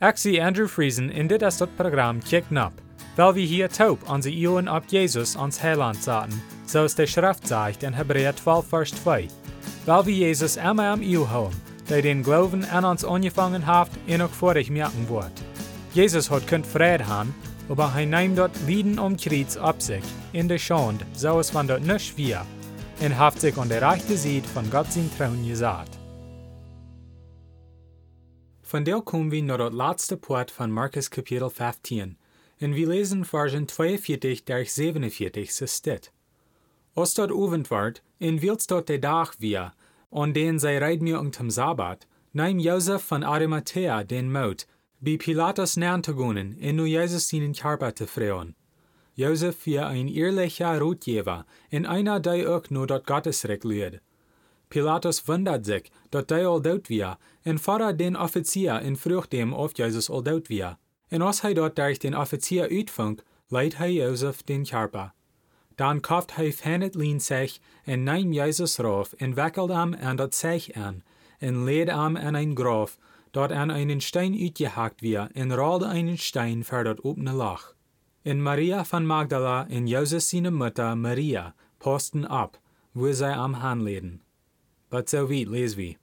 Zie Andrew Friesen in dit is dat programma Kick Nap, weil wir hier taub onze Ohren ab Jesus ans Heiland zaten, zoals de Schrift sagt in Hebräer 12 vers 2. Weil wir Jesus immer am Eeuw houden, der den Glauben an uns angefangen hat en ook vorig merken wordt. Jesus hat kunt vrede haben, aber hij nimmt dort Lieden um Kreuz ab sich, in der Schande, so es van dort nicht wir, und haft sich an der rechten Seite von Gott sein Trauen gesagt. Der kommen wir nach das letzte Part von Markus Kapitel 15, und wir lesen Versen 42 durch 47 so steht. Als dort Abend wird, in wils dort der Tag wir, an den sei reid mir zum Sabbat, nahm Josef von Arimathea den Mut, bei Pilatus gehen, in nu Jesus seinen Körper zu freuen. Josef war ein ehrlicher Rotgeber, in einer, der auch nur dort Gottesrecht lehrt. Pilatus wundert sich, dat der al dood war, en fordert den Offizier in Frucht dem auf Jesus al dood war. En als hij dort durch den Offizier uitfunkt, leidt hij Josef den Körper. Dan kauft het lien zich en neemt Jesus rauf en weckelt hem aan dat zich aan, en leed hem aan een graf, dort an einen Stein uitgehakt wir, en rolde einen Stein voor dat opene lach. En Maria van Magdala en Josef seine Mutter Maria posten ab, wo zij am handleden. But weit lees wie.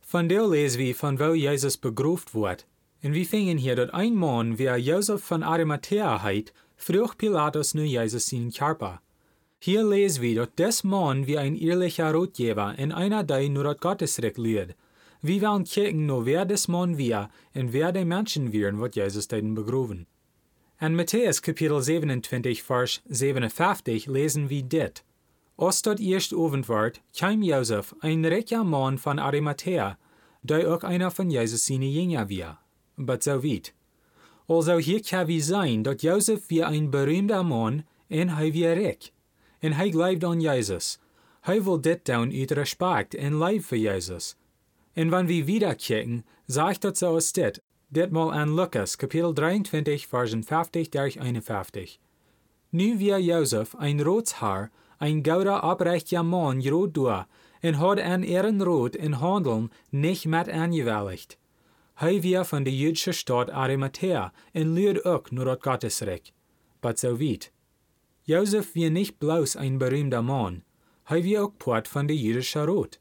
Von der lees wie von wo Jesus begroeft wordt. En wir fingen hier dat ein Mann, wie Josef von Arimathea heit, frucht Pilatus nu Jesus seinen Körper. Hier les wir, dat des Mann wie ein ehrlicher Rotgeber in einer der nur dat Gottesrecht lehrt. Wir wollen kicken nur wer des Mann wir und wer die Menschen wären, wat Jesus deuten begroven. In Matthäus Kapitel 27, Vers 57 lesen wir dit. Als dat eerst Abend werd, kwam Josef, ein reicher Mann von Arimathea, der auch einer von Jesus seine Jünger war. But so weit. Also hier kann wir sein, dat Josef wie ein berühmter Mann en hij wie reich. En hij glaubt an Jesus. Hij will dit doen uit respect en lief voor Jesus. En wanneer wir wieder kijken, sagt dat so als dit, ditmal an Lukas, Kapitel 23, Versen 50 durch 51. Nu wie Josef ein Rotshaar, ein gouda oprechter Mann jrood door, en had an ehrenrood in handeln nicht met angewilligt. Hij weer van de Jüdische Stadt Arimathea en leert ook nur dat Gottesrecht. But so weit. Josef wie nicht bloß ein berühmter Mann, hij wie auch Port von der jüdische Rot.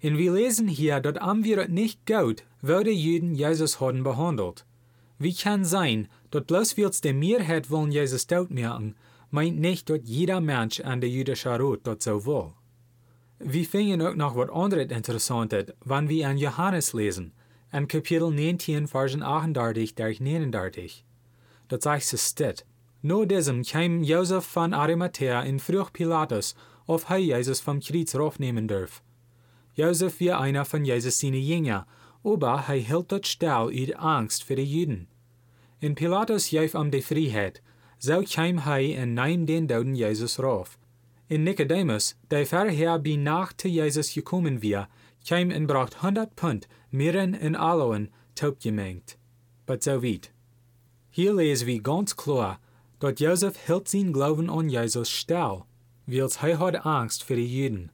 En wir lesen hier, dat am wir het nicht wo die Juden Jesus hadden behandelt. Wie kann sein, dat bloß wils der Mehrheit wollen Jesus dood merken, meint nicht, dat jeder Mensch an der jüdische Rot dat so will. Wir fingen auch noch wat anderes Interessantes, wann wir an Johannes lesen, an Kapitel 19, Versen 38 durch 39. Dat sagt es steht. Nur diesem kam Josef von Arimathea in Frucht Pilatus, auf hij Jesus vom Kreuz raufnehmen darf. Josef war einer von Jesus seine Jünger, aber hij hielt dat Stell uit Angst für die Juden. In Pilatus gaf ihm die Freiheit, so kam hij en nahm den doden Jesus rauf. In Nicodemus, der vorher bei Nacht zu Jesus gekommen war, kam en bracht 100 Pfund Mirren en Aloen taubgemengt. But so weit. Hier lesen wir ganz klar, dat Josef hielt sein Glauben an Jesus still, wils hij had Angst für die Juden.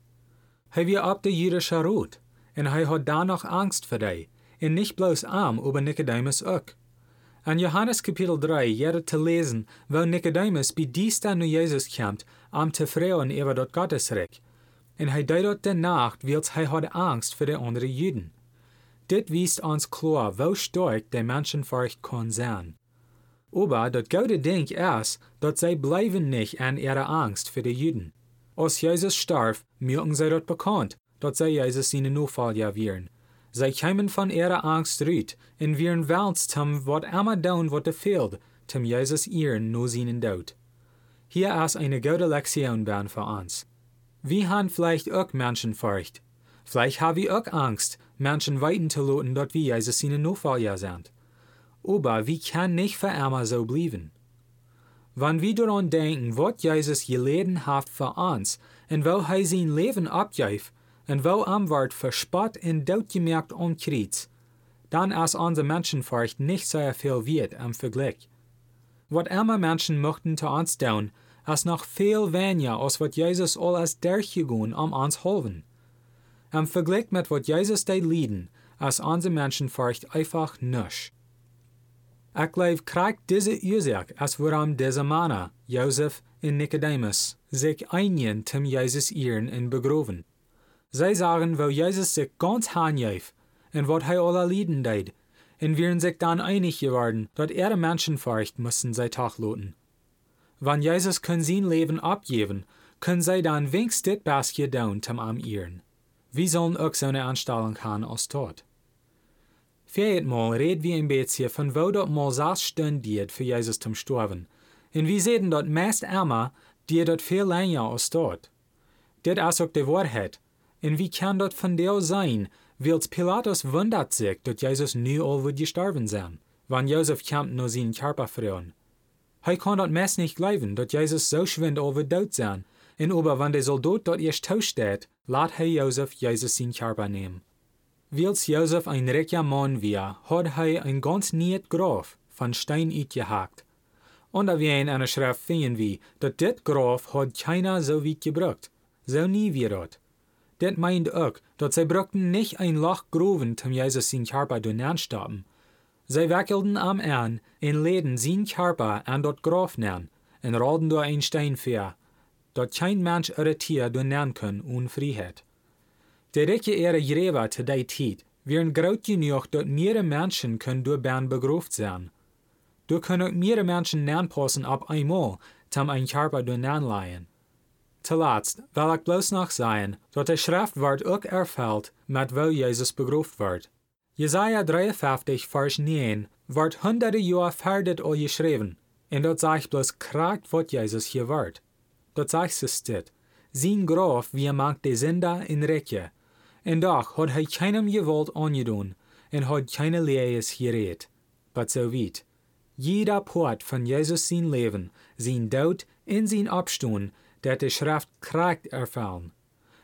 Hij war ab der jüdische Rot, en hij had da noch Angst für die, en nicht bloß am über Nicodemus auch. An Johannes Kapitel 3 jeder te lesen, wo Nicodemus bei dies nu Jesus kommt, am te freuen über dat Gottesrecht. En hij deed dat de nacht, wils hij had Angst für die andere Juden. Dit wiest ons klar, wo stark der Menschenfurcht kann sein. Aber dat gute Ding ist, dat zij bleiben nicht an ihrer Angst für die Juden. Als Jesus starb, merken sie dort bekannt, dat zij Jesus seine Nachfolger wären. Zij kämen von ihrer Angst rüt, en wären wälzt zum wat immer down wat de fehlt, zum Jesus ihren no seinen Tod. Hier ist eine gute Lektion ban für uns. Wir haben vielleicht auch Menschenfurcht. Vielleicht haben wir auch Angst, Menschen weiten zu lassen, dort wir Jesus seine Nachfolger sind. Aber wir können nicht für immer so bleiben. Wenn wir daran denken, was Jesus geleden hat für uns, und wo er sein Leben abgab, am wird verspott und gemerkt am Kreuz, dann ist unser Menschenfurcht nicht sehr viel wert im Vergleich. Was immer Menschen möchten zu uns tun, ist noch viel weniger als was Jesus alles durchgegangen um uns helfen. Im Vergleich mit was Jesus deit lieden, ist unsere Menschenfurcht einfach nisch. Ik leef krijgt deze Ursache, als waarom deze mannen, Jozef en Nicodemus, zich einigen zum Jezus ehren en begroven. Zij sagen, wo Jezus zich ganz hanjeef en wat hij alle lieden deed, en wären sich dann einig geworden, dat er Menschenfurcht müssen zij toch loten. Wann Jezus kann sein Leben abgeben, können zij dan wenigstens dit basje doen zum am ehren. Wie sollen auch so eine Anstellung haben als tot? Viermal red wie ein beetje von wo dat mal saß stund diet für Jesus zum Sterben. En wie sehen dat meest Emma, die dat veel länger als tot. Dit is ook de waarheid. En wie kann dat von der sein, wils Pilatus wundert sich, dat Jesus nu al gestorben sein, wann Josef kämpft nur seinen Körper verloren. Hij kann dat meest nicht glauben, dat Jesus so schwind al wird dood sein, en aber wann der Soldat dort erst steht, laat hij Josef Jesus seinen Körper nehmen. Wils Josef ein reicher Mann war, hat hij ein ganz niet Graf von Stein uitgehakt. Und da wir in einer Schrift finden wie, dat dit Graf hat keiner so weit gebracht, so nie wie dat. Dit meint auch, dat zij brugten nicht ein Loch groven zum Jesus sein Körper durchstaaben. Zij wackelten am an en leden sein Körper an dort Graf nern, en rolden door ein Stein ver, dat kein Mensch irritiert durchnehmen kann und Freiheit. Der rijke ihre Gräber te die tijd wären groot genoeg dat mehrere Menschen können durch Bern begroft sein. Du können auch mehrere Menschen passen ab einmal, tam ein Körper durch leihen. Zuletzt will ich bloß noch sagen, dass der Schriftwort auch erfällt, mit wo Jesus begroft wird. Jesaja 53, Vers 9, wird hunderte Jahre fertig al geschrieben, und dort sagt bloß kragt, was Jesus hier wird. Dort sagt es dit, sein Graf wie mag de Sünder in Rekke, en doch had hij keinem gewalt aangedaan en had keine Lees gereed. But so weit. Jeder Port von Jesus sein Leben, sein Dood en sein Abstoen, dat de Schrift kracht erfallen.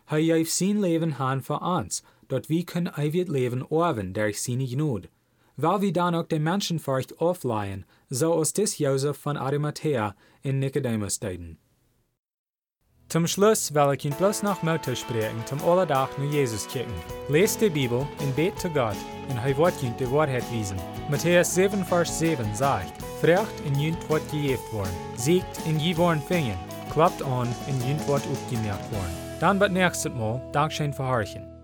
Hij heeft sein Leben han für uns, dat wir können ewig Leben orven durch seine Gnade. Weil wir dann auch den Menschenfurcht aufleihen, so aus des Josef von Arimathea in Nicodemus deuten. Zum Schluss will ich Ihnen bloß noch Mutter sprechen, zum Allerdach nur Jesus kicken. Lest die Bibel und bet zu Gott, und er wird Ihnen die Wahrheit wiesen. Matthäus 7, Vers 7 sagt, Frecht in jünt wird gejeft worden, siegt in je worden fingen, klappt an in jünt wird aufgemerkt worden. Dann wird nächstes Mal Dankeschön verharchen.